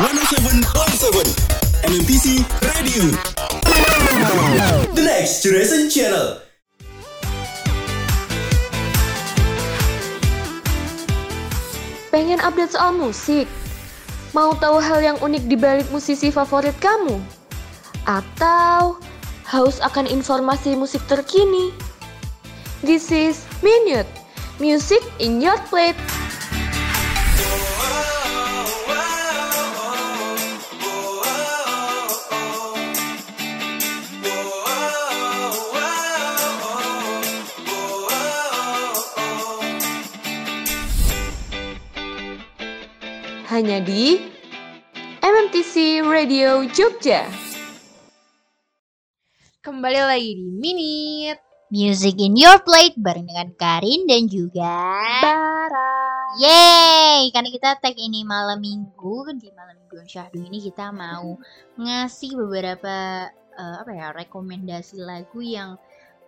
107.7 MMTC Radio. The Next Generation Channel. Pengen update soal musik? Mau tahu hal yang unik di balik musisi favorit kamu? Atau haus akan informasi musik terkini? This is Minute, Music in Your Plate. Hanya di MMTC Radio Jogja. Kembali lagi di Minute Music in Your Plate bareng dengan Karin dan juga Bara. Yeay, karena kita tag ini malam minggu di malam minggu syahdu ini kita mau ngasih beberapa eh, apa ya rekomendasi lagu yang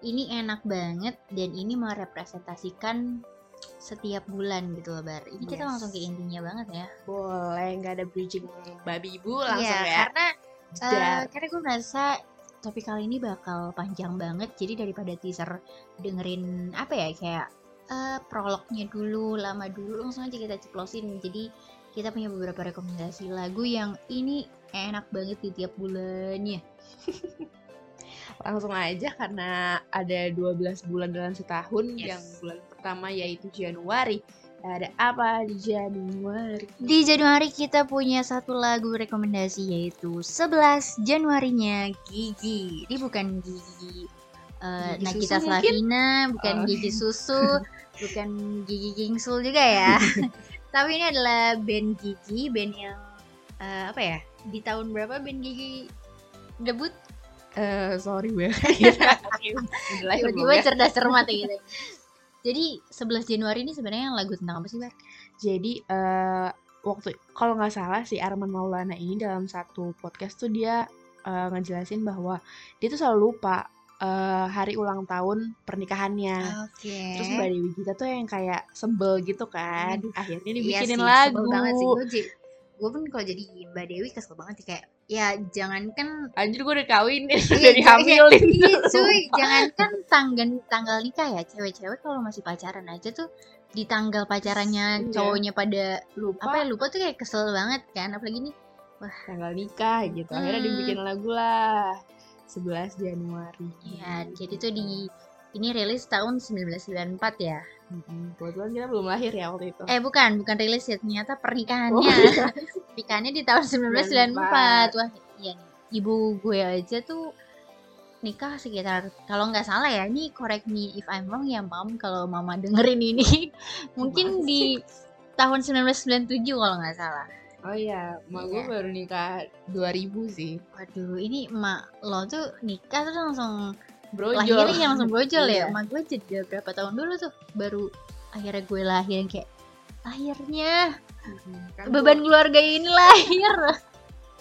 ini enak banget dan ini merepresentasikan setiap bulan gitu loh bar. Ini kita Yes. langsung ke intinya banget ya. Boleh nggak ada bridging babi ibu langsung Iya, ya. karena eh, karena gue merasa topik kali ini bakal panjang banget jadi daripada teaser dengerin apa ya kayak eh prolognya dulu lama dulu langsung aja kita ceplosin jadi kita punya beberapa rekomendasi lagu yang ini enak banget di tiap bulannya Langsung aja karena ada 12 bulan dalam setahun Yes. yang bulan pertama yaitu Januari. Ada apa di Januari? di Januari kita punya satu lagu rekomendasi yaitu 11 Januarinya Gigi ini bukan Gigi eh, Gigi Nagita mungkin? Slavina bukan Oh. Gigi Susu bukan Gigi Gingsul juga ya tapi ini adalah band Gigi band yang eh, apa ya di tahun berapa band Gigi debut Eh, sorry gue. tiba-tiba cerdas cermat ya gitu jadi 11 Januari ini sebenarnya lagu tentang apa sih Bar? Jadi eh waktu kalau nggak salah si Arman Maulana ini dalam satu podcast tuh dia eh, ngejelasin bahwa dia tuh selalu lupa eh, hari ulang tahun pernikahannya. Oke. Terus Mbak Dewi Gita tuh yang kayak sebel gitu kan. Aduh. Akhirnya Iya dibikinin sih, lagu. sebel banget sih gue gue pun kalau jadi Mbak Dewi kesel banget sih kayak ya jangankan Anjir gue udah kawin Iya, udah iya, dihamilin. iya cuy jangankan tanggal tanggal nikah ya cewek-cewek kalau masih pacaran aja tuh di tanggal pacarannya Iya. cowoknya pada Lupa apa ya lupa tuh kayak kesel banget kan apalagi nih tanggal nikah gitu. Akhirnya Hmm. dibikin lagu lah. 11 Januari. ya jadi tuh di ini rilis tahun 1994 ya Mm-mm. Kebetulan kita belum lahir ya waktu itu. eh bukan bukan rilis ya ternyata pernikahannya Oh, iya. pernikahannya di tahun 1994 wah iya nih ibu gue aja tuh nikah sekitar kalau nggak salah ya ini correct me if I'm wrong ya mam kalau mama dengerin ini mungkin Masa di tahun 1997 kalau nggak salah Oh iya, emak gue Iya. baru nikah 2000 sih. waduh ini emak lo tuh nikah tuh langsung Brojol. lahirnya langsung brojol ya Iya. emak gue jeda berapa tahun dulu tuh baru akhirnya gue lahir yang kayak lahirnya Kan beban keluarga ini lahir.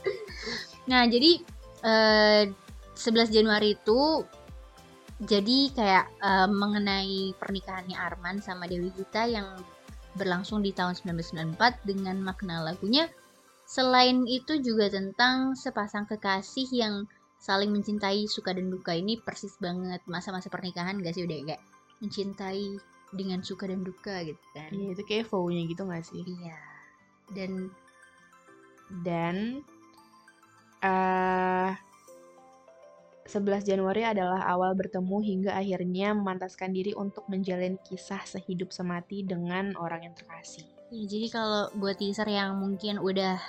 nah, jadi eh, 11 Januari itu jadi kayak eh, mengenai pernikahannya Arman sama Dewi Gita yang berlangsung di tahun 1994 dengan makna lagunya selain itu juga tentang sepasang kekasih yang saling mencintai suka dan duka ini persis banget masa-masa pernikahan gak sih udah kayak mencintai dengan suka dan duka gitu kan Iya, itu kayak flow-nya gitu gak sih? Iya. Dan Dan eh 11 Januari adalah awal bertemu hingga akhirnya memantaskan diri untuk menjalin kisah sehidup semati dengan orang yang terkasih. ya, jadi kalau buat teaser yang mungkin udah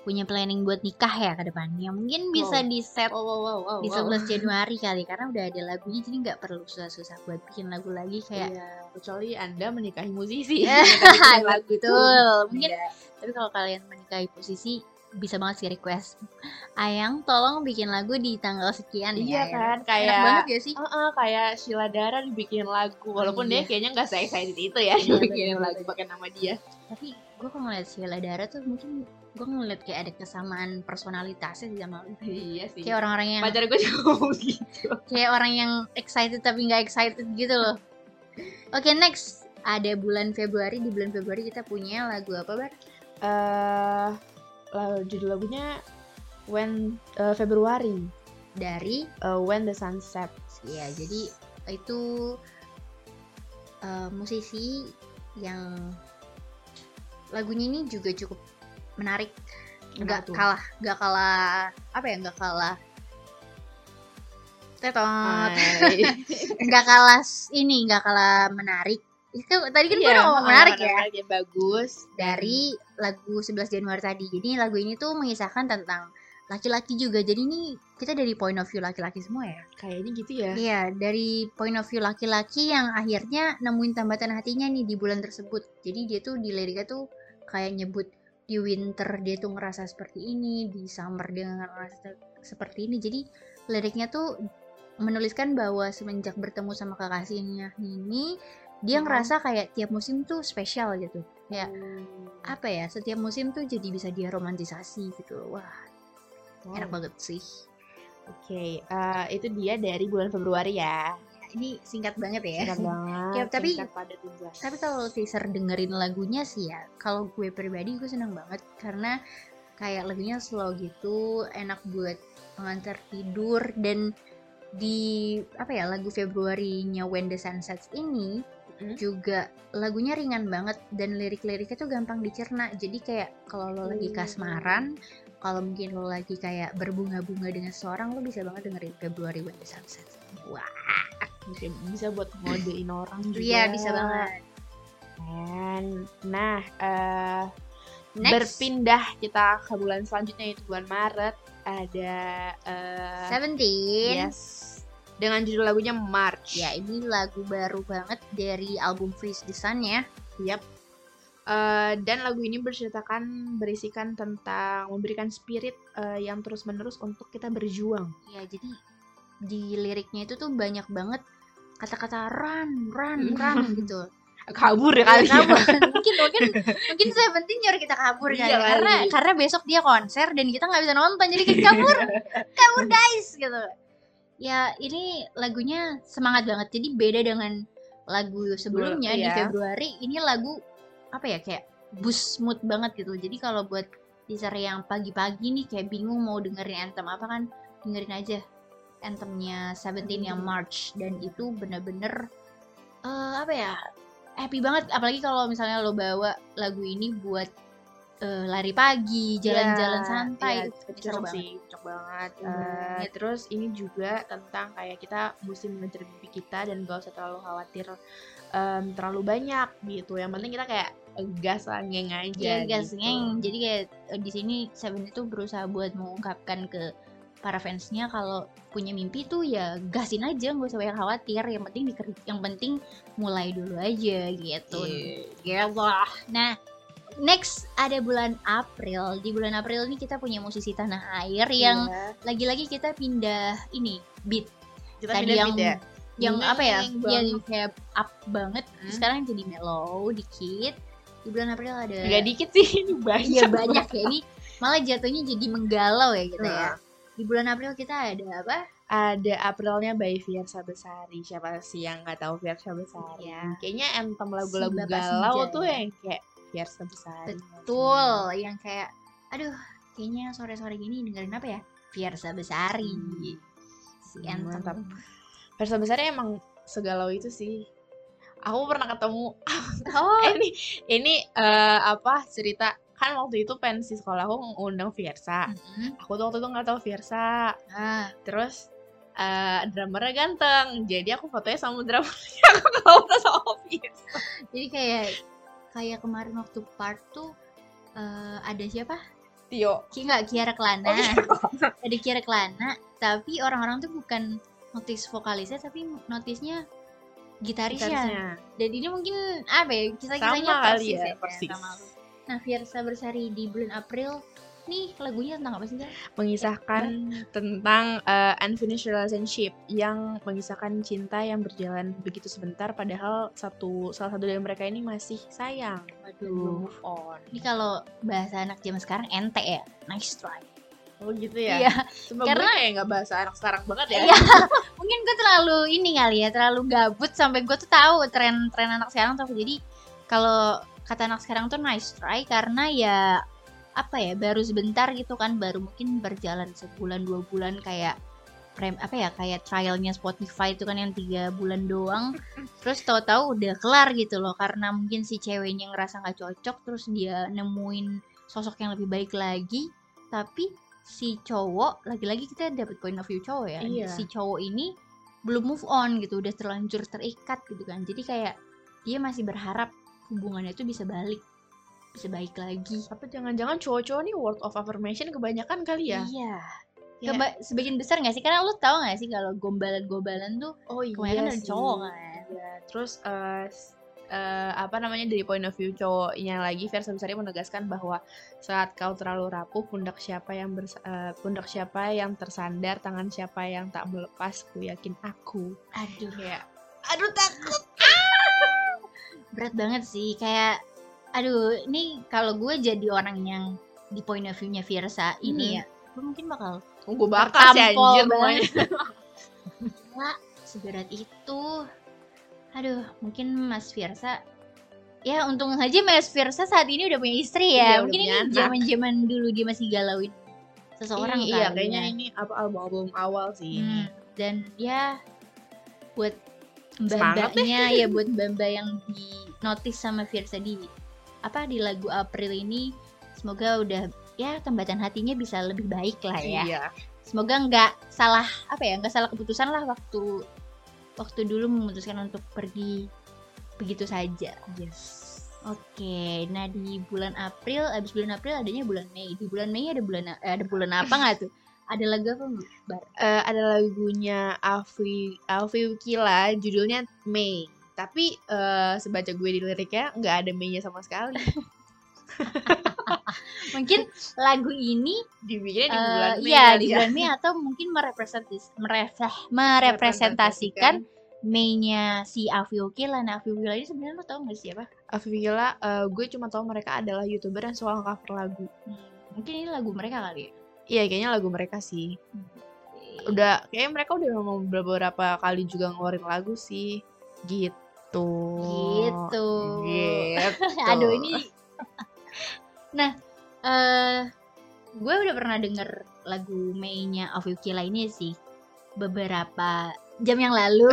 punya planning buat nikah ya ke depannya, mungkin bisa Wow. di set wow, wow, wow, di 11 Januari kali karena udah ada lagunya jadi nggak perlu susah-susah buat bikin lagu lagi kayak Iya, kecuali Anda menikahi musisi. Bikin lagu tuh. betul. Mungkin Iya. tapi kalau kalian menikahi posisi bisa banget sih request Ayang tolong bikin lagu di tanggal sekian Iya ya kan, Enak kayak banget ya sih Heeh, kayak Sheila Dara dibikin lagu walaupun dia Iya. kayaknya nggak se-excited itu ya Iya, dibikin bener, lagu pakai nama dia. tapi gue kalau ngeliat Sheila Dara tuh mungkin gue ngeliat kayak ada kesamaan personalitasnya sih sama lu. Iya sih. kayak orang-orang yang Pacar gue juga gitu. kayak orang yang excited tapi nggak excited gitu loh. Oke next. Ada bulan Februari. Di bulan Februari kita punya lagu apa bar? Eh lalu judul lagunya When eh, Februari. Dari? Eh, When the Sun Sets. ya jadi itu eh, musisi yang lagunya ini juga cukup menarik nggak kalah nggak kalah apa ya nggak kalah tetot nggak kalah ini nggak kalah menarik itu tadi kan gue Iya, udah ngomong menarik ya menarik bagus dari lagu 11 Januari tadi. Jadi lagu ini tuh mengisahkan tentang laki-laki juga. Jadi ini kita dari point of view laki-laki semua ya. kayaknya gitu ya. Iya, dari point of view laki-laki yang akhirnya nemuin tambatan hatinya nih di bulan tersebut. Jadi dia tuh di liriknya tuh kayak nyebut di winter dia tuh ngerasa seperti ini, di summer dia ngerasa seperti ini. Jadi liriknya tuh menuliskan bahwa semenjak bertemu sama kekasihnya ini dia Mhm. ngerasa kayak tiap musim tuh spesial gitu. Kayak Hmm. apa ya setiap musim tuh jadi bisa dia romantisasi gitu wah Wow. enak banget sih Oke, eh, itu dia dari bulan Februari ya. Ini singkat banget ya Singkat banget. Ya, tapi- singkat jelas. tapi kalau teaser dengerin lagunya sih ya kalau gue pribadi gue seneng banget karena kayak lagunya slow gitu enak buat pengantar tidur dan di apa ya lagu Februarinya When the Sun Sets ini Mm. juga lagunya ringan banget dan lirik-liriknya tuh gampang dicerna jadi kayak kalau lo lagi Hmm. kasmaran kalau mungkin lo lagi kayak berbunga-bunga dengan seseorang lo bisa banget dengerin Februari When the Sun Sets wah bisa, bisa buat ngodein orang juga. iya bisa banget Dan, nah, eh, Next. berpindah kita ke bulan selanjutnya yaitu bulan Maret ada eh, Seventeen yes dengan judul lagunya March. Ya, ini lagu baru banget dari album Freeze the Sun ya. Yap. Eh, dan lagu ini berceritakan berisikan tentang memberikan spirit eh, yang terus menerus untuk kita berjuang. Ya, jadi di liriknya itu tuh banyak banget kata-kata run, run, run gitu. Kabur ya Iya, kali ya. kabur. mungkin mungkin mungkin Seventeen nyuruh kita kabur Iya karena kali. karena besok dia konser dan kita nggak bisa nonton jadi kita kabur kabur guys gitu ya ini lagunya semangat banget jadi beda dengan lagu sebelumnya di iya. Februari ini lagu apa ya kayak boost mood banget gitu jadi kalau buat teaser yang pagi-pagi nih kayak bingung mau dengerin anthem apa kan dengerin aja anthemnya Seventeen yang March dan itu bener-bener eh, apa ya happy banget apalagi kalau misalnya lo bawa lagu ini buat eh, lari pagi jalan-jalan Iya, santai iya, itu cocok banget sih, cocok banget. Hmm, Eh, iya. terus ini juga tentang kayak kita mesti mengejar mimpi kita dan gak usah terlalu khawatir em, terlalu banyak gitu. Yang penting kita kayak gas ngeng aja. Iya gas gitu. ngeng. Jadi kayak di sini Seven itu berusaha buat mengungkapkan ke para fansnya kalau punya mimpi tuh ya gasin aja nggak usah banyak khawatir yang penting diker- yang penting mulai dulu aja gitu Iya. gitu nah next ada bulan April di bulan April ini kita punya musisi tanah air yang Iya. lagi-lagi kita pindah ini beat kita tadi pindah yang beat ya. yang apa ya Neng dia banget. kayak up banget Hmm. sekarang jadi mellow dikit di bulan April ada Gak dikit sih, ini banyak. Iya banyak ya ini malah jatuhnya jadi menggalau ya kita ya. Di bulan April kita ada apa? Ada Aprilnya by Fiersa Besari. Siapa sih yang nggak tahu Fiersa Besari? Iya. Kayaknya anthem lagu-lagu Si galau Senja, tuh ya. yang kayak Fiersa Besari. Betul, yang kayak aduh, kayaknya sore-sore gini dengerin apa ya? Fiersa Besari. Si Hmm, Anthem. mantap. Fiersa Besari emang segalau itu sih. Aku pernah ketemu Oh, ini ini eh, apa cerita kan waktu itu pensi sekolah aku ngundang Fiersa. mm-mm. Aku tuh waktu itu nggak tahu Fiersa. ah, Terus eh drummernya ganteng. Jadi aku fotonya sama drummernya. aku nggak foto sama Fiersa. jadi kayak kayak kemarin waktu part tuh eh, ada siapa? Tio. Ki nggak Kiara Kelana. Oh, ada Kiara Kelana, tapi orang-orang tuh bukan notice vokalisnya tapi notisnya gitarisnya. Gitarisnya. Dan ini mungkin apa ya kisah-kisahnya Sama kali persis ya, persis. sama lu. Nah, Fiersa Bersari di bulan April nih lagunya tentang apa sih? Mengisahkan tentang uh, unfinished relationship yang mengisahkan cinta yang berjalan begitu sebentar padahal satu salah satu dari mereka ini masih sayang move on. Ini kalau bahasa anak zaman sekarang ente ya, nice try. Oh gitu ya. Iya, Cuma karena- gue kayak nggak bahasa anak sekarang banget ya. Iya. mungkin gue terlalu ini kali ya, terlalu gabut sampai gue tuh tahu tren-tren anak sekarang tuh. Jadi kalau kata anak sekarang tuh nice try karena ya apa ya baru sebentar gitu kan baru mungkin berjalan sebulan dua bulan kayak prem apa ya kayak trialnya Spotify itu kan yang tiga bulan doang. Terus tahu-tahu udah kelar gitu loh karena mungkin si ceweknya ngerasa nggak cocok terus dia nemuin sosok yang lebih baik lagi. Tapi si cowok lagi-lagi kita dapat point of view cowok ya Iya. si cowok ini belum move on gitu udah terlanjur terikat gitu kan. Jadi kayak dia masih berharap hubungannya itu bisa balik bisa baik lagi. Apa jangan-jangan cowok-cowok nih word of affirmation kebanyakan kali ya? iya. Ya. Keba- sebagian besar gak sih? Karena lu tahu gak sih kalau gombalan-gombalan tuh Oh kebanyakan dari cowok kan? Iya, terus eh, s- eh, apa namanya dari point of view cowoknya lagi Versa Besari menegaskan bahwa saat kau terlalu rapuh pundak siapa yang bers- eh, pundak siapa yang tersandar tangan siapa yang tak melepas ku yakin aku. Aduh. Kayak aduh takut berat banget sih kayak aduh ini kalau gue jadi orang yang di point of view-nya Virsa ini Hmm. ya gue mungkin bakal gue bakal sih anjir Wah, seberat itu. Aduh, mungkin Mas Firsa Ya, untung aja Mas Firsa saat ini udah punya istri Iya, ya. udah mungkin ini zaman-zaman dulu dia masih galauin seseorang Iya, iya kali kayaknya ya. ini apa album-album awal sih Hmm, dan ya buat mbak-mbaknya ya buat mbak-mbak yang di notice sama Firsa di apa di lagu April ini semoga udah ya kembatan hatinya bisa lebih baik lah ya. Iya. semoga nggak salah apa ya nggak salah keputusan lah waktu waktu dulu memutuskan untuk pergi begitu saja Yes. oke nah di bulan April abis bulan April adanya bulan Mei di bulan Mei ada bulan eh, ada bulan apa nggak tuh ada lagu apa Bar? Eh, ada lagunya Alfi Alfi Wikila judulnya Mei tapi eh, sebaca gue di liriknya nggak ada Mei-nya sama sekali mungkin lagu ini dibikinnya di eh, bulan Mei iya kali di ya. bulan Mei atau mungkin merepresentis merefleh- merepresentasikan Mei-nya si Avi Okila. Nah, Avi Okila ini sebenarnya lo tau gak sih apa? Eh, gue cuma tahu mereka adalah youtuber yang suka cover lagu Hmm, mungkin ini lagu mereka kali ya. Iya kayaknya lagu mereka sih udah kayaknya mereka udah mau beberapa kali juga ngeluarin lagu sih gitu Gitu. gitu Aduh ini. nah, eh gue udah pernah denger lagu Mei-nya Avi Okila ini sih beberapa jam yang lalu.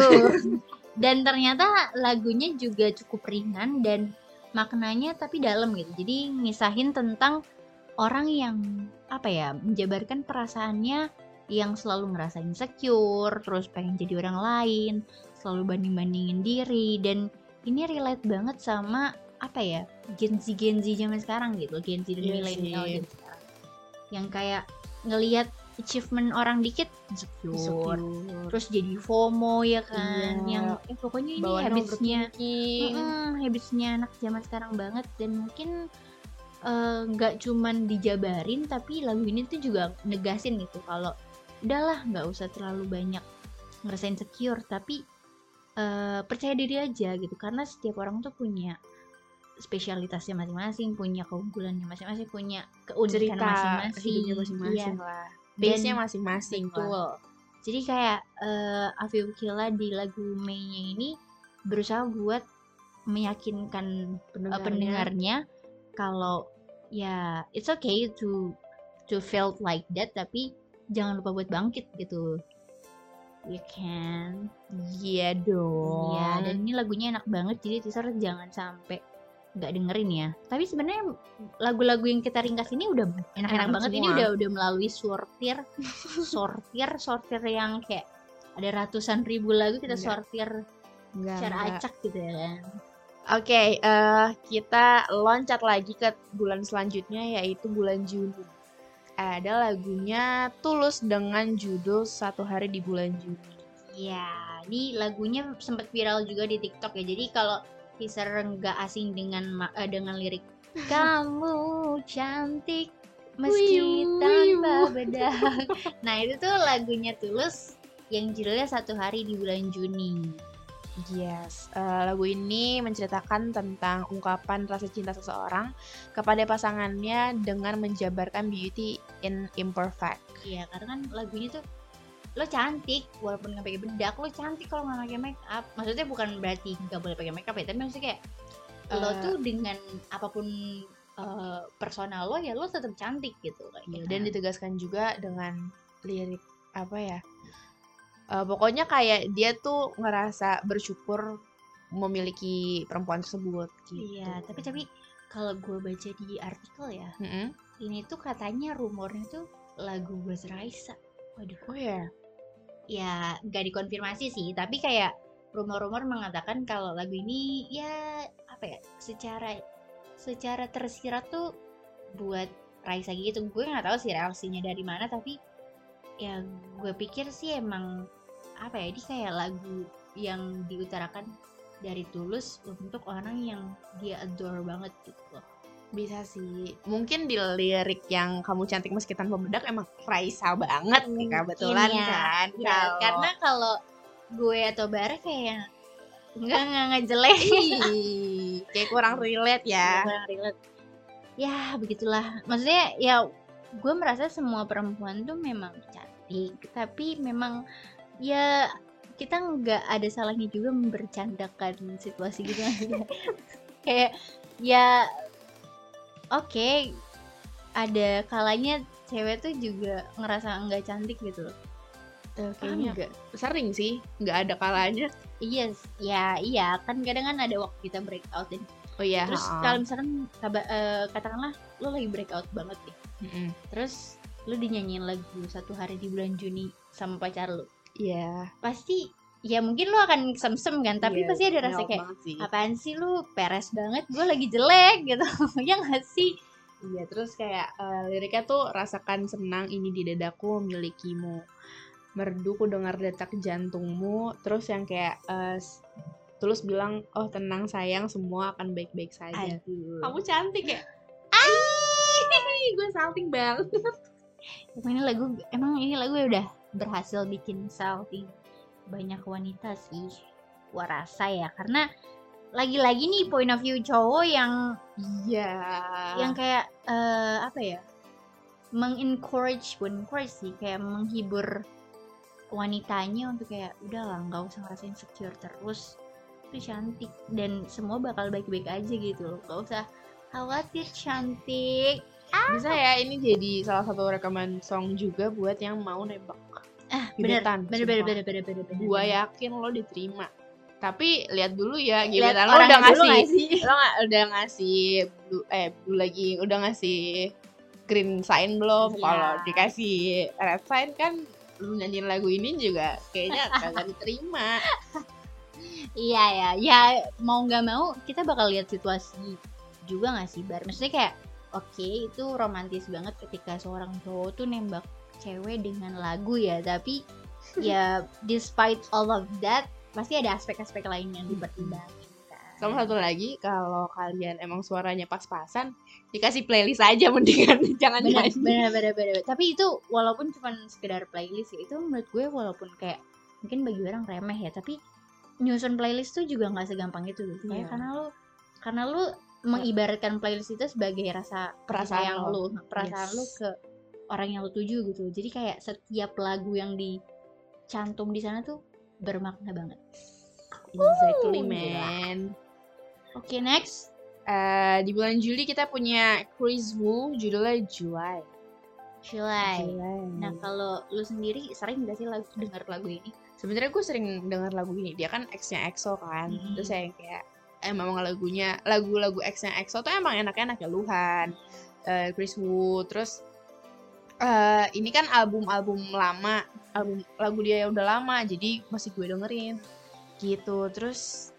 dan ternyata lagunya juga cukup ringan dan maknanya tapi dalam gitu. Jadi ngisahin tentang orang yang apa ya menjabarkan perasaannya yang selalu ngerasa insecure, terus pengen jadi orang lain, selalu banding-bandingin diri dan ini relate banget sama apa ya Gen Z Gen Z zaman sekarang gitu Gen Z dan Iya milenial sekarang yang kayak ngelihat achievement orang dikit insecure, Insecure. terus jadi FOMO ya kan Iya. yang eh, pokoknya ini Bawaannya habitsnya habitsnya anak zaman sekarang banget dan mungkin eh, nggak cuman dijabarin tapi lagu ini tuh juga negasin gitu. Kalau udahlah nggak usah terlalu banyak ngerasain secure tapi eh, percaya diri aja gitu. Karena setiap orang tuh punya spesialitasnya masing-masing punya keunggulannya masing-masing punya keunikan masing-masing. Iya. masing-masing lah. Dan- base-nya masing-masing lah. Betul. Jadi kayak eh Afif Killa di lagu Mei-nya ini berusaha buat meyakinkan eh, pendengarnya. pendengarnya kalau ya it's okay to to feel like that tapi jangan lupa buat bangkit gitu. You can. iya dong Iya, dan ini lagunya enak banget jadi teaser jangan sampai nggak dengerin ya. Tapi sebenarnya lagu-lagu yang kita ringkas ini udah enak-enak Enak banget. Ini semua. udah udah melalui sortir, sortir, sortir yang kayak ada ratusan ribu lagu kita Enggak. sortir Enggak, secara enggak. acak gitu ya kan. Oke, eh, kita loncat lagi ke bulan selanjutnya yaitu bulan Juni. Ada lagunya Tulus dengan judul Satu Hari di Bulan Juni. Iya, ini lagunya sempat viral juga di TikTok ya. Jadi kalau teaser nggak asing dengan eh, dengan lirik kamu cantik meski Wiu, tanpa wiu." bedak. Nah itu tuh lagunya Tulus yang judulnya satu hari di bulan Juni. Yes, eh, lagu ini menceritakan tentang ungkapan rasa cinta seseorang kepada pasangannya dengan menjabarkan beauty in imperfect. Iya karena kan lagunya tuh lo cantik walaupun nggak pakai bedak lo cantik kalau nggak pakai make up maksudnya bukan berarti nggak boleh pakai make up ya tapi maksudnya kayak lo Eh. tuh dengan apa pun eh, personal lo ya lo tetap cantik gitu kayak Iya, gitu. dan ditegaskan juga dengan lirik apa ya? Eh, pokoknya kayak dia tuh ngerasa bersyukur memiliki perempuan tersebut gitu. Iya, tapi tapi kalau gue baca di artikel ya, Mm-mm. ini tuh katanya rumornya tuh lagu Bas Raisa. Waduh. Oh ya. Ya, nggak dikonfirmasi sih, tapi kayak rumor-rumor mengatakan kalau lagu ini ya apa ya, secara secara tersirat tuh buat Raisa gitu. Gue nggak tahu sih reaksinya dari mana, tapi ya gue pikir sih emang apa ya, ini kayak lagu yang diutarakan dari tulus untuk orang yang dia adore banget gitu loh. Bisa sih. Mungkin di lirik yang kamu cantik meski tanpa bedak emang Raisa banget nih kebetulan Mungkin ya. kan. Ya, Kalau- karena kalau gue atau Bara kayak enggak enggak enggak jelek. Ih, kayak kurang relate ya. Kurang relate. Ya, begitulah. Maksudnya ya gue merasa semua perempuan tuh memang cantik, tapi memang ya kita nggak ada salahnya juga membercandakan situasi gitu kayak ya oke ada kalanya cewek tuh juga ngerasa nggak cantik gitu loh Eh, Paham kayaknya nggak? sering sih, nggak ada kalanya. Iya, ya iya kan kadang kan ada waktu kita breakout dan Oh iya. terus kalau misalkan kaba- eh, katakanlah lo lagi breakout banget nih, Mm-mm. terus lo dinyanyiin lagu satu hari di bulan Juni sama pacar lo, Iya. pasti ya mungkin lo akan sem-sem kan, tapi Iya, pasti ada rasa kayak sih. apaan sih lu peres banget, gue lagi jelek gitu, ya nggak sih? Iya, terus kayak eh, liriknya tuh rasakan senang ini di dadaku memilikimu. Merdu ku dengar detak jantungmu, terus yang kayak eh, s- tulus bilang, "Oh, tenang sayang, semua akan baik-baik saja." Aduh. Kamu cantik ya? Ih, gue salting banget. Emang ini lagu emang ini lagu ya udah berhasil bikin salting banyak wanita sih gua rasa ya. Karena lagi-lagi nih point of view cowok yang Iya. yang kayak eh, apa ya mengencourage bukan encourage sih kayak menghibur wanitanya untuk kayak udah lah nggak usah ngerasain insecure terus. Itu cantik. Dan semua bakal baik-baik aja gitu loh. Nggak usah khawatir cantik Bisa ya ini jadi salah satu rekaman song juga buat yang mau nembak. ah bener Gebetan, bener bener bener bener bener bener Gua yakin lo diterima. Tapi lihat dulu ya, gebetan lo udah ngasih lo nggak udah ngasih eh lagi udah ngasih green sign belum Iya. kalau dikasih red sign kan lu nyanyiin lagu ini juga kayaknya kagak diterima Iya ya, ya mau nggak mau kita bakal lihat situasi juga nggak sih bar. Maksudnya kayak oke itu romantis banget ketika seorang cowok tuh nembak cewek dengan lagu ya, tapi ya despite all of that pasti ada aspek-aspek lain yang dipertimbangin. kan. sama satu lagi kalau kalian emang suaranya pas-pasan dikasih playlist aja mendingan jangan bener, nyanyi bener, bener, bener, bener. Tapi itu walaupun cuma sekedar playlist ya, itu menurut gue walaupun kayak mungkin bagi orang remeh ya, tapi nyusun playlist tuh juga nggak segampang itu gitu. Kayak Iya. karena lu karena lu mengibaratkan playlist itu sebagai rasa Perasaan yang lo. lu, perasaan Yes. lu ke orang yang lu tuju gitu. Jadi kayak setiap lagu yang dicantum di sana tuh bermakna banget. exactly gila. man Oke, next. Eh, di bulan Juli kita punya Chris Wu judulnya July July. July. Nah, kalau lu sendiri sering gak sih lagu denger lagu ini? sebenarnya gue sering dengar lagu ini dia kan ex-nya EXO kan Mhm. terus saya kayak emang lagunya lagu-lagu ex-nya EXO tuh emang enak-enak ya Luhan eh, Chris Wu terus eh ini kan album-album lama album lagu dia yang udah lama jadi masih gue dengerin gitu. Terus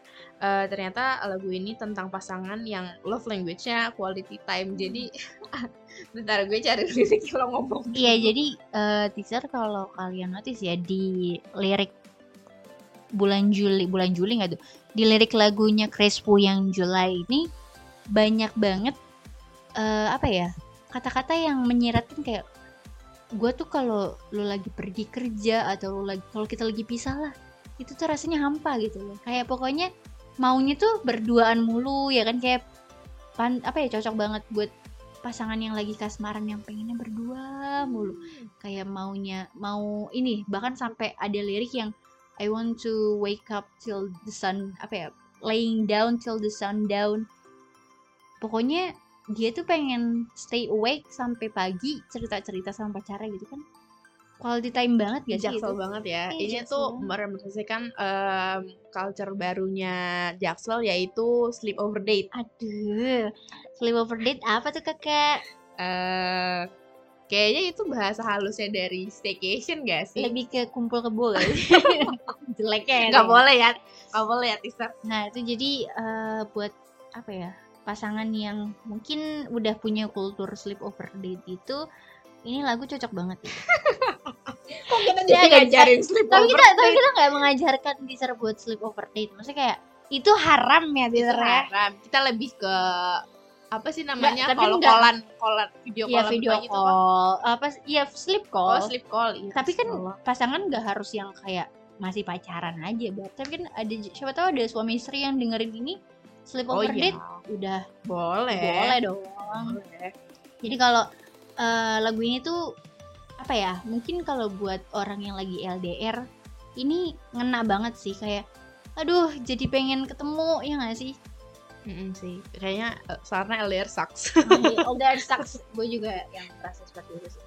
eh, ternyata lagu ini tentang pasangan yang love language-nya quality time jadi bentar gue cari lirik lo ngomong. Iya, jadi eh, teaser kalau kalian notice ya di lirik bulan Juli, bulan Juli nggak tuh? Di lirik lagunya Wu yang July ini banyak banget eh, apa ya? Kata-kata yang menyiratkan kayak gue tuh kalau lu lagi pergi kerja atau lu lagi kalau kita lagi pisah lah, itu tuh rasanya hampa gitu loh. Kayak pokoknya maunya tuh berduaan mulu ya kan kayak pan apa ya cocok banget buat pasangan yang lagi kasmaran yang pengennya berdua mulu kayak maunya mau ini bahkan sampai ada lirik yang I want to wake up till the sun apa ya laying down till the sun down pokoknya dia tuh pengen stay awake sampai pagi cerita-cerita sama pacarnya gitu kan quality time banget gak sih Jaksel itu? banget ya. Iya, Ini Jaksel tuh merepresentasikan em, culture barunya Jaksel yaitu sleepover date. Aduh, sleepover date apa tuh kakak? eh kayaknya itu bahasa halusnya dari staycation gak sih? Lebih ke kumpul kebo gak sih? Jeleknya ya. Tuh. boleh ya, nggak boleh ya teaser. Nah itu jadi eh, buat apa ya pasangan yang mungkin udah punya kultur sleepover date itu ini lagu cocok banget gitu. Kok kita jadi ngajarin sleepover tapi kita tapi kita nggak mengajarkan teaser buat sleepover date. Maksudnya kayak itu haram ya teaser ya. haram. Kita lebih ke apa sih namanya tapi kalau kolan kolan video Iya call video gitu apa? call, apa iya sleep Oh, call. sleep call. Iya, tapi kan Allah. pasangan nggak harus yang kayak masih pacaran aja, Bar. Tapi kan ada siapa tahu ada suami istri yang dengerin ini Oh sleepover iya. date udah Boleh. boleh dong. Boleh. Jadi kalau eh, lagu ini tuh apa ya? Mungkin kalau buat orang yang lagi LDR ini ngena banget sih kayak aduh jadi pengen ketemu ya nggak sih? Mm-mm sih. Kayaknya eh, karena LDR sucks. LDR sucks. Gue juga yang merasa seperti itu sih.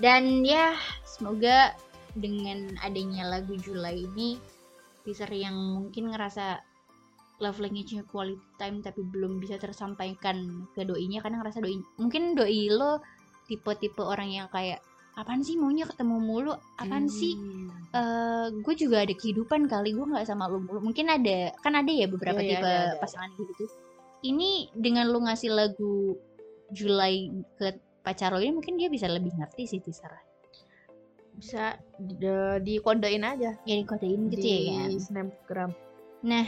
Dan ya semoga dengan adanya lagu Julai ini teaser yang mungkin ngerasa love language-nya quality time tapi belum bisa tersampaikan ke doinya karena ngerasa doi mungkin doi lo tipe-tipe orang yang kayak apaan sih maunya ketemu mulu? Apaan sih? Hmm. eh gue juga ada kehidupan kali gue nggak sama lu mulu. Mungkin ada kan ada ya beberapa Iya, iya, tipe ada, ada. pasangan gitu. Ini dengan lu ngasih lagu Julai ke pacar lo ini mungkin dia bisa lebih ngerti sih teaser bisa di, dikodein aja. Ya dikodein gitu di ya kan? snapgram. nah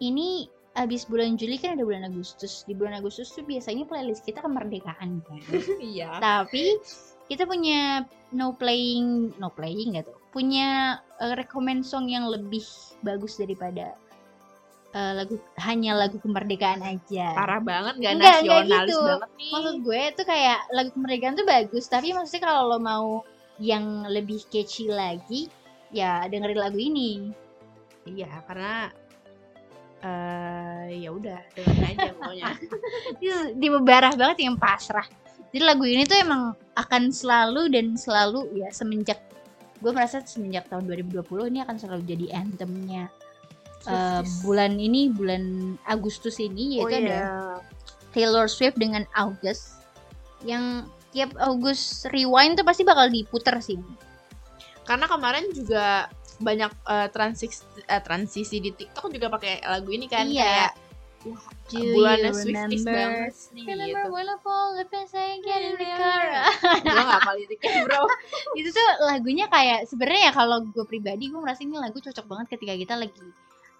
ini abis bulan Juli kan ada bulan Agustus. Di bulan Agustus tuh biasanya playlist kita kemerdekaan kan? Iya. tapi kita punya no playing no playing gitu punya uh, recommend song yang lebih bagus daripada uh, lagu hanya lagu kemerdekaan aja Parah banget gak Enggak, enggak nasionalis gitu. banget nih. maksud gue tuh kayak lagu kemerdekaan tuh bagus tapi maksudnya kalau lo mau yang lebih catchy lagi ya dengerin lagu ini Iya, karena eh ya udah dengerin aja pokoknya. itu tipe barah banget yang pasrah jadi lagu ini tuh emang akan selalu dan selalu ya semenjak gue merasa semenjak tahun 2020 ini akan selalu jadi anthemnya Swifties. bulan ini bulan Agustus ini oh yaitu ada iya. Taylor Swift dengan August yang tiap August rewind tuh pasti bakal diputer sih Karena kemarin juga banyak eh, transisi eh, transisi di TikTok juga pakai lagu ini kan Iya. kayak Do bulannya Swifties banget nih Remember gitu. when I fall the best I get in the car Gue gak hafal liriknya bro. itu tuh lagunya kayak sebenarnya ya kalau gue pribadi gue merasa ini lagu cocok banget ketika kita lagi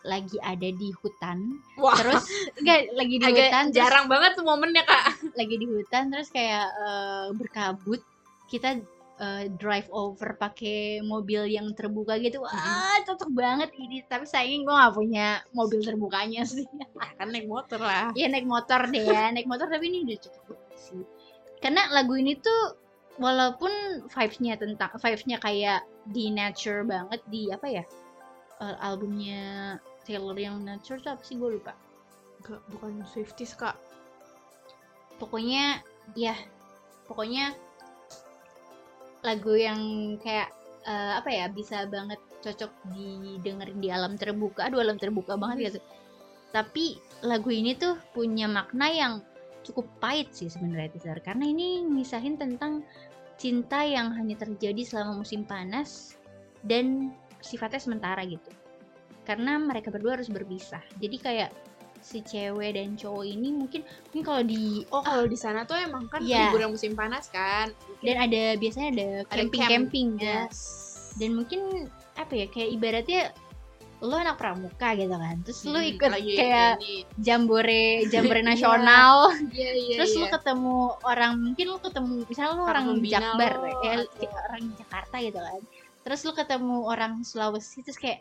lagi ada di hutan Wah, terus enggak lagi di agak hutan terus jarang banget tuh momennya kak. lagi di hutan terus kayak eh, berkabut kita eh, drive over pakai mobil yang terbuka gitu. Wah cocok banget ini. Tapi sayang gue gak punya mobil terbukanya sih. Ya kan naik motor lah. ya naik motor deh ya naik motor. Tapi ini udah cocok sih. Karena lagu ini tuh walaupun vibes-nya tentang vibes-nya kayak di nature banget di apa ya albumnya Taylor yang nature tuh apa sih? Gue lupa. Gak, bukan Swifties kak. pokoknya ya pokoknya lagu yang kayak eh, apa ya bisa banget cocok didengerin di alam terbuka. Aduh alam terbuka banget gitu. Tapi lagu ini tuh punya makna yang cukup pahit sih sebenarnya Tizar. Karena ini misahin tentang cinta yang hanya terjadi selama musim panas dan sifatnya sementara gitu. Karena mereka berdua harus berpisah. Jadi kayak si cewek dan cowok ini mungkin mungkin kalau di Oh kalau di sana tuh emang kan Iya. liburan musim panas kan. dan ada biasanya ada Ada camping camp. camping Yes. dan mungkin apa ya kayak ibaratnya lo anak pramuka gitu kan terus lo Hmm, ikut lagi kayak ini. jambore jambore Iya. nasional Iya iya. terus iya. lo ketemu orang mungkin lo ketemu misalnya lo Orang Jakbar lo, ya atau- orang Jakarta gitu kan terus lo ketemu orang Sulawesi terus kayak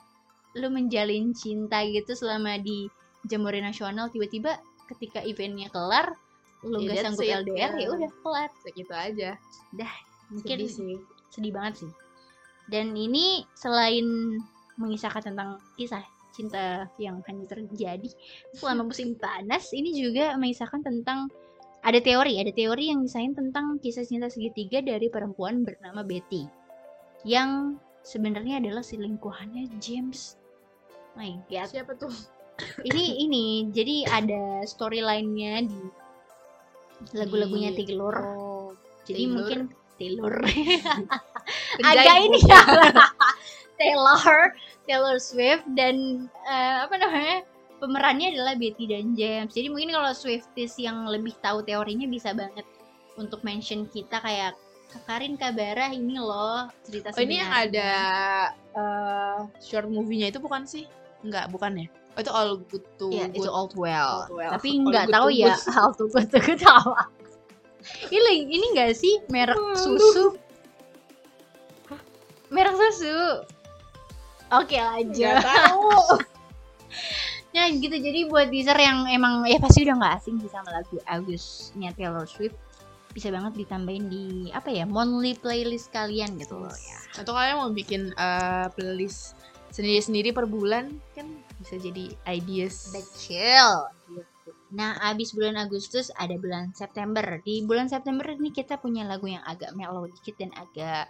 lo menjalin cinta gitu selama di jambore nasional tiba-tiba ketika eventnya kelar lo Ya, gak sanggup it, LDR ya. ya udah kelar segitu aja. mungkin Sedih sih. sedih banget sih dan ini selain mengisahkan tentang kisah cinta yang hanya terjadi selama musim panas ini juga mengisahkan tentang ada teori, ada teori yang misalnya tentang kisah cinta segitiga dari perempuan bernama Betty yang sebenarnya adalah selingkuhannya James. My God. Siapa tuh? Ini ini jadi ada storyline-nya di lagu-lagunya Taylor. Oh, Jadi Taylor. mungkin Taylor. Agak ini ya. Taylor, Taylor Swift dan eh, apa namanya? Pemerannya adalah Betty dan James. Jadi mungkin kalau Swifties yang lebih tahu teorinya bisa banget untuk mention kita kayak Karin Kabara ini loh cerita Oh, ini yang sebenarnya." ada eh, short movie-nya itu bukan sih? Enggak, bukan ya? Oh, itu All Good to Iya, Good. itu Old Well. Well. Tapi All nggak tahu to ya Good. All Too Good to Good apa. Ini ini nggak sih merek Aduh. susu? Merek susu. Oke lanjut. Nggak tahu. Nah gitu jadi buat user yang emang ya pasti udah nggak asing sih sama lagu Augustnya Taylor Swift bisa banget ditambahin di apa ya monthly playlist kalian gitu loh ya. Atau kalian mau bikin eh, playlist sendiri-sendiri per bulan kan bisa jadi ideas. Betul. Gitu. Nah, abis bulan Agustus ada bulan September. Di bulan September ini kita punya lagu yang agak mellow dikit dan agak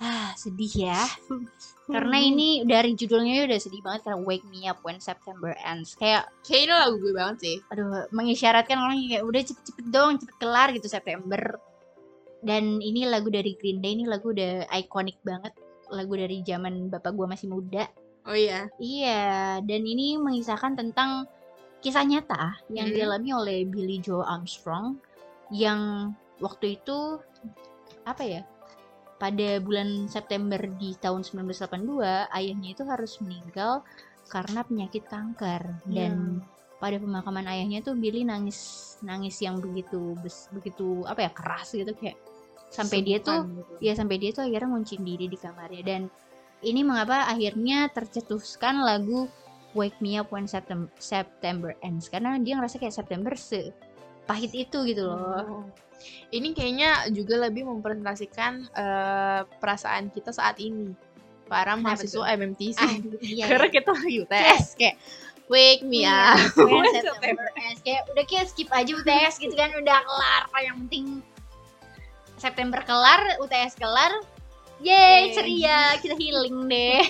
ah sedih ya. Karena ini dari judulnya udah sedih banget karena Wake Me Up When September Ends. Kayak Kayak ini lagu gue banget sih. aduh mengisyaratkan orang kayak udah cepet-cepet dong, cepet kelar gitu September. Dan ini lagu dari Green Day, ini lagu udah ikonik banget. Lagu dari zaman bapak gua masih muda. Oh iya. Iya, dan ini mengisahkan tentang kisah nyata yang Hmm. dialami oleh Billy Joe Armstrong yang waktu itu apa ya? Pada bulan September di tahun 1982, ayahnya itu harus meninggal karena penyakit kanker dan pada pemakaman ayahnya tuh Billy nangis nangis yang begitu bes- begitu apa ya keras gitu kayak sampai dia tuh gitu. ya sampai dia tuh akhirnya nguncin diri di kamarnya dan ini mengapa akhirnya tercetuskan lagu Wake Me Up When September, September Ends karena dia ngerasa kayak September sepahit itu gitu loh Oh. Ini kayaknya juga lebih mempresentasikan eh, perasaan kita saat ini. Para mahasiswa tuh? MMTC. ah iya, Karena iya. kita lagi UTS kayak wake me Iya, up. When When September Ends kayak udah kayak skip aja UTS gitu kan udah kelar yang penting September kelar UTS kelar Yeay, ceria, kita healing deh.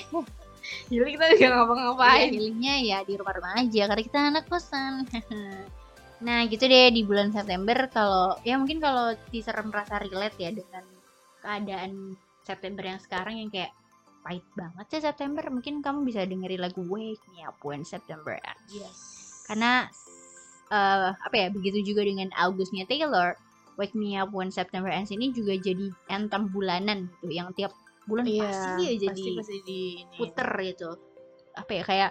Jadi kita juga ngapa-ngapain. healingnya ya di rumah-rumah aja karena kita anak kosan. nah gitu deh di bulan September kalau ya mungkin kalau teaser merasa relate ya dengan keadaan September yang sekarang yang kayak pahit banget sih September mungkin kamu bisa dengerin lagu Wake Me Up When September Ends karena eh, apa ya begitu juga dengan Augustnya Taylor Wake Me Up When September Ends ini juga jadi anthem bulanan gitu yang tiap bulan Iya, pasti dia jadi pasti pasti di ini. puter gitu apa ya kayak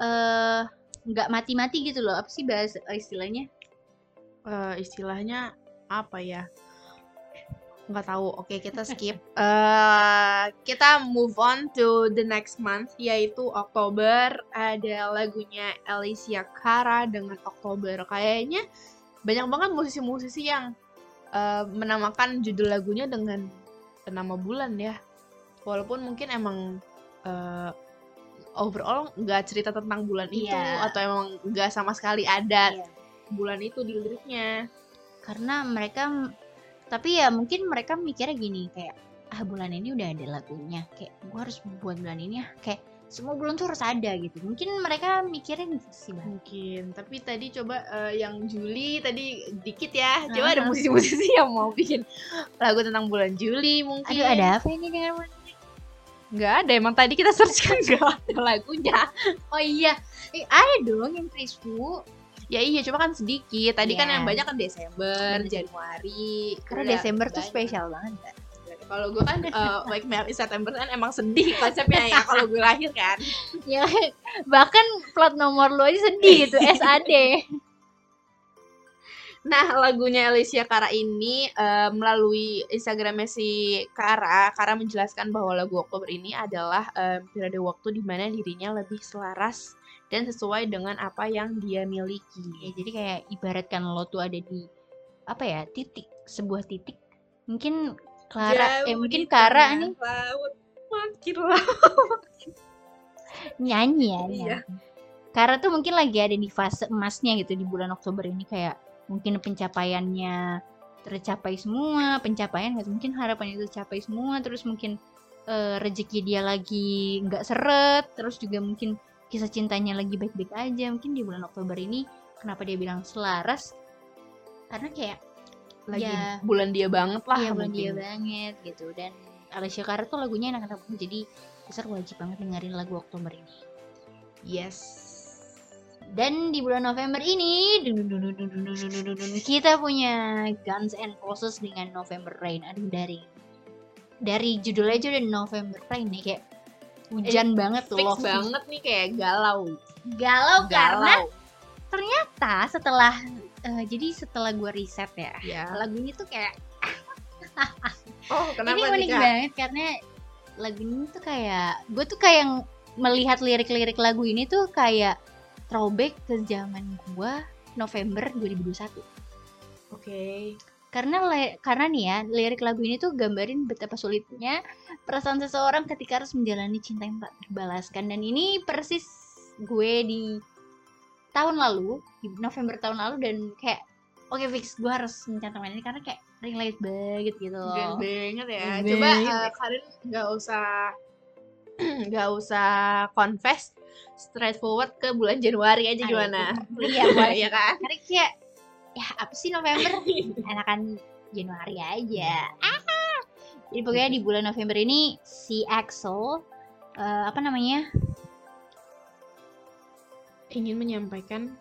eh nggak mati-mati gitu loh apa sih bahasa istilahnya Eh, istilahnya apa ya? Nggak tahu. Oke, kita skip. Eh, kita move on to the next month yaitu Oktober. Ada lagunya Alicia Cara dengan Oktober. Kayaknya banyak banget musisi-musisi yang eh, menamakan judul lagunya dengan nama bulan ya. Walaupun mungkin emang eh, overall nggak cerita tentang bulan itu Iya. atau emang nggak sama sekali ada Iya. bulan itu di liriknya. karena mereka tapi ya mungkin mereka mikirnya gini kayak ah bulan ini udah ada lagunya kayak gua harus buat bulan ini ya kayak semua bulan tuh harus ada gitu mungkin mereka mikirnya gitu sih bang Mungkin, tapi tadi coba eh, yang Juli tadi dikit ya. Coba ada Aha. musisi-musisi yang mau bikin lagu tentang bulan Juli mungkin. aduh ada apa ini dengan bulan Nggak ada, emang tadi kita search kan nggak ada lagunya. oh iya eh, ada dong yang Kriswu Ya iya, cuma kan sedikit. Tadi kan Iya. yang banyak kan Desember, Bener. Januari. karena Desember tuh spesial banget kan Kalau gue kan eh, Wake Me Up in September kan emang sedih konsepnya ya kalau gue lahir kan. ya bahkan plat nomor lu aja sedih gitu SAD Nah, lagunya Alicia Cara ini eh, melalui Instagramnya si Kara, Kara menjelaskan bahwa lagu Oktober ini adalah eh, periode waktu di mana dirinya lebih selaras dan sesuai dengan apa yang dia miliki. ya jadi kayak ibaratkan lo tuh ada di apa ya titik sebuah titik mungkin Clara. Eh mungkin Kara nih. laut. Makin laut. nyanyi ya Iya. Kara tuh mungkin lagi ada di fase emasnya gitu di bulan Oktober ini kayak mungkin pencapaiannya tercapai semua pencapaian nggak mungkin harapan itu tercapai semua terus mungkin eh, rezeki dia lagi nggak seret terus juga mungkin kisah cintanya lagi baik-baik aja. Mungkin di bulan Oktober ini kenapa dia bilang selaras? Karena kayak lagi yeah. bulan dia banget lah yeah, bulan dia banget gitu. Dan Alicia Cara tuh lagunya enak-enak jadi besar wajib banget dengerin lagu Oktober ini. Yes. Dan di bulan November ini kita punya Guns and Roses dengan November Rain. Aduh dari dari judulnya aja udah November Rain nih kayak hujan eh, banget tuh loh. banget nih kayak galau. Galau, galau. karena ternyata setelah eh, jadi setelah gue riset ya ya lagu ini tuh kayak oh kenapa ini unik banget karena lagu ini tuh kayak gue tuh kayak yang melihat lirik-lirik lagu ini tuh kayak throwback ke zaman gue November 2021 oke. Karena le- karena nih ya lirik lagu ini tuh gambarin betapa sulitnya perasaan seseorang ketika harus menjalani cinta yang tak terbalaskan. Dan ini persis gue di tahun lalu di November tahun lalu dan kayak oke fix gue harus mencantumkan ini karena kayak relate banget gitu loh Keren banget ya. Keren Coba eh, kalian nggak usah nggak usah confess straightforward ke bulan Januari aja Ayo, gimana? iya boleh Iya kan? karena kayak ya apa sih November enakan Januari aja ah. jadi pokoknya di bulan November ini si Axel eh, apa namanya Ingin menyampaikan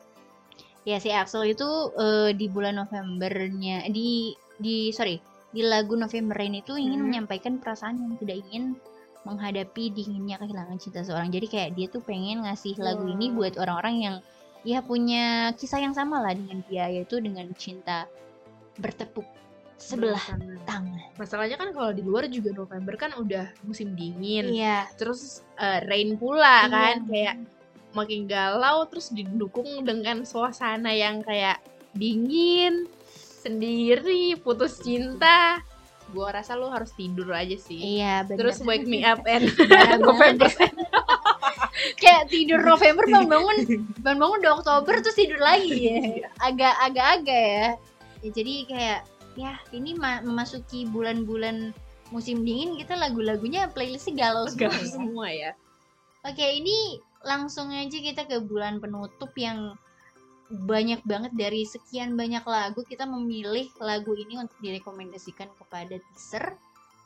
ya si Axel itu eh, di bulan Novembernya di di sorry di lagu November Rain itu ingin Hmm. menyampaikan perasaan yang tidak ingin menghadapi dinginnya kehilangan cinta seorang jadi kayak dia tuh pengen ngasih lagu ini Wow. buat orang-orang yang ya punya kisah yang sama lah dengan dia yaitu dengan cinta bertepuk sebelah tangan. tangan Masalahnya kan kalau di luar juga November kan udah musim dingin. iya Terus eh, rain pula Iya. kan kayak makin galau terus didukung dengan suasana yang kayak dingin, sendiri, putus cinta. Gua rasa lu harus tidur aja sih. iya benar Terus wake me up and November. kayak tidur November bangun-bangun bangun-bangun udah Oktober terus tidur lagi ya agak agak agak ya. ya jadi kayak ya ini ma- memasuki bulan-bulan musim dingin kita lagu-lagunya playlistnya galau semua Galau ya. semua ya. Oke, ini langsung aja kita ke bulan penutup yang banyak banget dari sekian banyak lagu kita memilih lagu ini untuk direkomendasikan kepada teaser.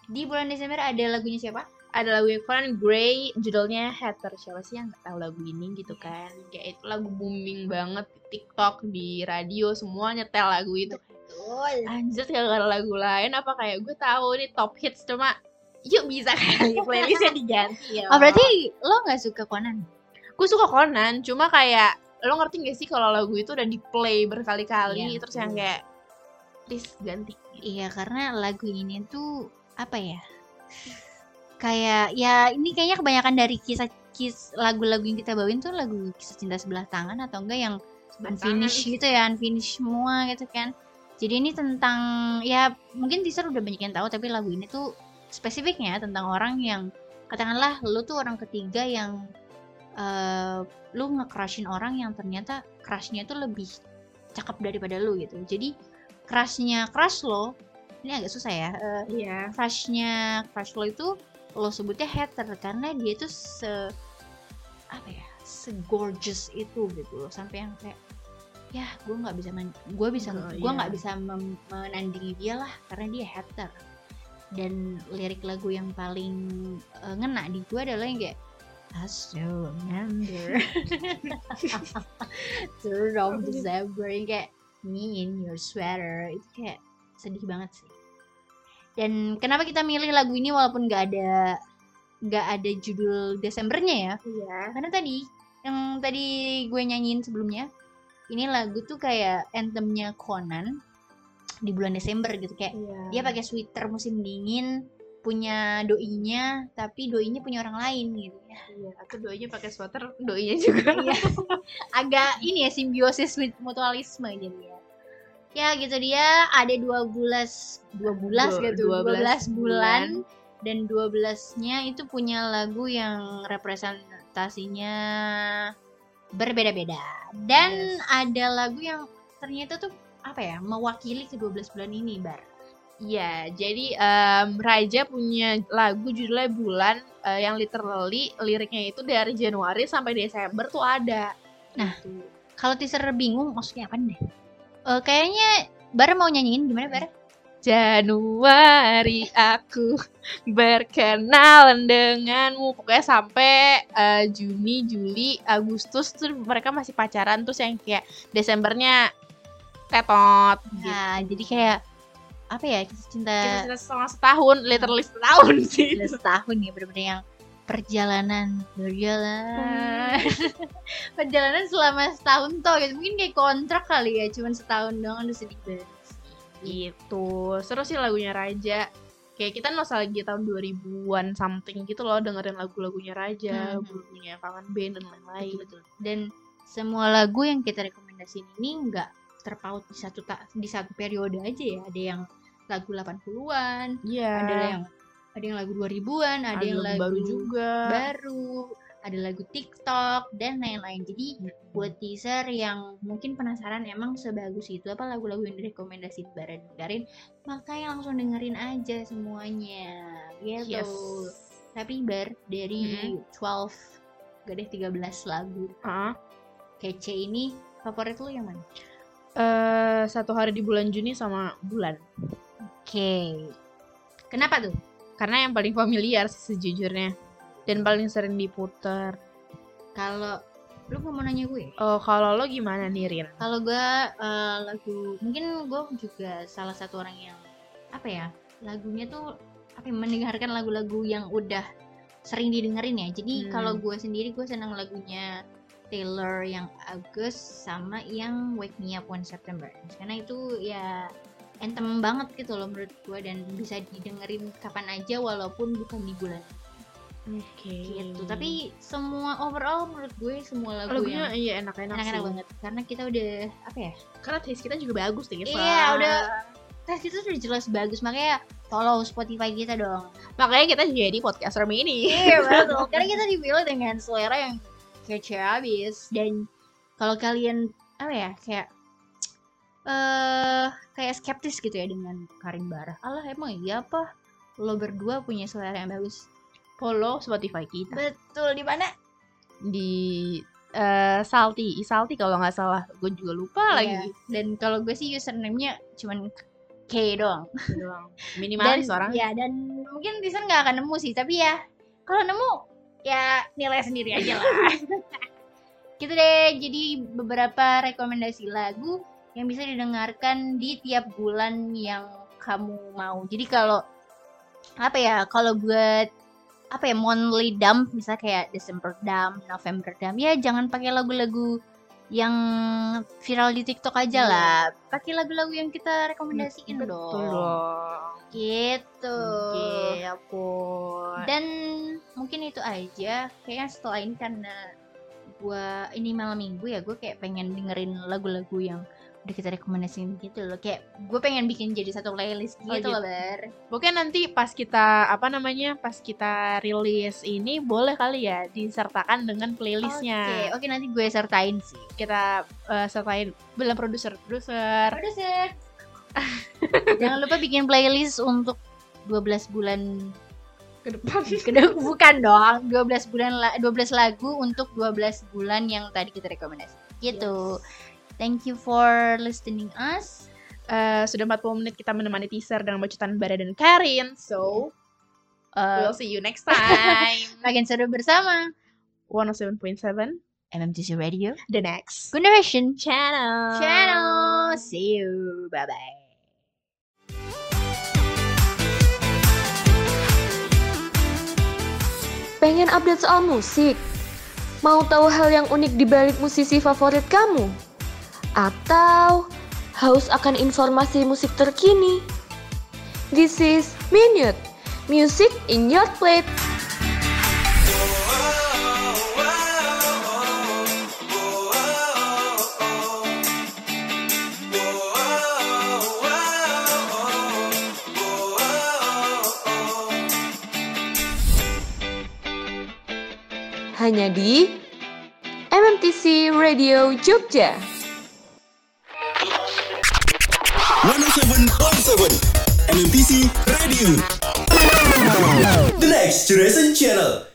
Di bulan Desember ada lagunya siapa? Ada lagu yang Conan Gray, judulnya Hater. Siapa sih yang nggak tahu lagu ini gitu kan? Kayak itu lagu booming banget di TikTok, di radio, semua nyetel lagu itu. Betul. Anjir kalau ada lagu lain apa kayak gue tahu ini top hits cuma yuk bisa kali playlistnya diganti ya. Oh, berarti lo nggak suka Conan? Gue suka Conan, cuma kayak lo ngerti gak sih kalau lagu itu udah di play berkali-kali Iya, terus yang kayak please ganti. Iya, karena lagu ini tuh apa ya? Kayak ya ini kayaknya kebanyakan dari kisah kis lagu-lagu yang kita bawain tuh lagu kisah cinta sebelah tangan atau enggak yang unfinished gitu ya unfinished semua gitu kan jadi ini tentang ya mungkin teaser udah banyak yang tahu tapi lagu ini tuh spesifiknya tentang orang yang katakanlah lu tuh orang ketiga yang eh lu nge-crushin orang yang ternyata crushnya tuh lebih cakep daripada lu gitu jadi crushnya crush lo ini agak susah ya eh, Iya. crushnya crush lo itu lo sebutnya hater karena dia tuh se apa ya se gorgeous itu gitu loh sampai yang kayak ya gue nggak bisa gue bisa Oh, gue iya. nggak bisa mem- menandingi dia lah karena dia hater dan lirik lagu yang paling eh, ngena di gue adalah yang kayak I still remember third of December yang kayak me in your sweater itu kayak sedih banget sih dan kenapa kita milih lagu ini walaupun nggak ada nggak ada judul Desembernya ya Iya. karena tadi yang tadi gue nyanyiin sebelumnya ini lagu tuh kayak anthemnya Conan di bulan Desember gitu kayak Iya. dia pakai sweater musim dingin punya doinya tapi doinya punya orang lain gitu ya Iya, atau doinya pakai sweater, doinya juga. Iya. agak ini ya simbiosis mutualisme jadi ya ya gitu dia ada 12 12 Du- gitu 12, 12 bulan dan 12-nya itu punya lagu yang representasinya berbeda-beda dan Yes. ada lagu yang ternyata tuh apa ya mewakili ke 12 bulan ini bar Iya, jadi em, Raja punya lagu judulnya Bulan eh, yang literally liriknya itu dari Januari sampai Desember tuh ada. Nah. Gitu. kalau teaser bingung maksudnya apa deh Eh, kayaknya bar mau nyanyiin gimana bar Januari aku berkenalan denganmu pokoknya sampai eh, Juni, Juli, Agustus tuh mereka masih pacaran terus yang kayak Desembernya tetot gitu. nah jadi kayak apa ya kisah cinta Kita setengah setahun, literally setahun sih. Setahun ya bener-bener yang perjalanan berjalan perjalanan selama setahun toh gitu mungkin kayak kontrak kali ya cuman setahun doang udah sedih banget Gitu. Seru sih lagunya Raja. Kayak kita nostalgia tahun 2000-an something gitu loh dengerin lagu-lagunya Raja, Mhm. lagunya Kangen Band dan lain-lain. betul dan semua lagu yang kita rekomendasiin ini nggak terpaut di satu ta- di satu periode aja ya ada yang lagu 80-an Iya. ada yang ada yang lagu 2000-an ada, yang lagu baru juga. baru ada lagu TikTok dan lain-lain jadi buat teaser yang mungkin penasaran emang sebagus itu apa lagu-lagu yang direkomendasiin Bara dengerin makanya langsung dengerin aja semuanya gitu Yes. tapi bar dari 12 gak deh 13 lagu Ah. kece ini favorit lu yang mana? Eh, satu hari di bulan Juni sama bulan. Oke. Kenapa tuh? Karena yang paling familiar sih sejujurnya. Dan paling sering diputer. Kalau lu mau nanya gue? Oh, kalau lo gimana nih, Rin? Kalau gue eh, lagu mungkin gue juga salah satu orang yang apa ya lagunya tuh apa ya, mendengarkan lagu-lagu yang udah sering didengerin ya. Jadi Hmm. kalau gue sendiri gue senang lagunya Taylor yang August sama yang Wake Me Up One September. Karena itu ya anthem banget gitu loh menurut gue dan bisa didengerin kapan aja walaupun bukan di bulan Oke. gitu. Tapi semua overall menurut gue semua lagu lagunya yang iya enak-enak enak-enak sih. banget karena kita udah apa ya? Karena taste kita juga bagus nih. Iya, udah tes itu sudah jelas bagus makanya follow Spotify kita dong. Makanya kita jadi podcaster mini. Iya betul. Karena kita dipilih dengan selera yang kece abis dan kalau kalian apa ya kayak eh kayak skeptis gitu ya dengan Karim Barah. Allah emang iya apa? Lo berdua punya selera yang bagus. Follow Spotify kita Betul di mana? di eh, Salty, Salty kalau nggak salah. Gue juga lupa Iya. lagi. Dan kalau gue sih username-nya cuman K doang. Doang. Minimalis dan, orang. Ya dan mungkin Tisan nggak akan nemu sih, tapi ya kalau nemu ya nilai sendiri aja lah. gitu deh. Jadi beberapa rekomendasi lagu yang bisa didengarkan di tiap bulan yang kamu mau. Jadi kalau apa ya? Kalau buat apa ya monthly dump misalnya kayak December dump, November dump ya jangan pakai lagu-lagu yang viral di TikTok aja Iya. lah. Pakai lagu-lagu yang kita rekomendasiin Betul dong. dong. Gitu. Oke, ampun. Dan mungkin itu aja. Kayaknya setelah ini karena gua ini malam minggu ya, gue kayak pengen dengerin lagu-lagu yang udah kita rekomendasiin gitu loh. Kayak gue pengen bikin jadi satu playlist gitu, Oh, gitu. loh, Bar. Mungkin nanti pas kita apa namanya pas kita rilis ini boleh kali ya disertakan dengan playlistnya. Oke, oke nanti gue sertain sih. Kita eh, sertain bilang produser produser. Produser. Jangan lupa bikin playlist untuk 12 bulan Ke depan. Bukan dong 12 bulan la- 12 lagu untuk 12 bulan yang tadi kita rekomendasi gitu thank you for listening us Eh, sudah 40 menit kita menemani teaser dengan bacotan Bara dan Karin. So, uh, we'll see you next time. makin seru bersama 107.7 MMTC Radio The Next Generation Channel. Channel see you bye bye Pengen update soal musik? Mau tahu hal yang unik di balik musisi favorit kamu? Atau haus akan informasi musik terkini? This is Minute, music in your plate. Hanya di MMTC Radio Jogja. MMPC Radio. The Next Generation Channel.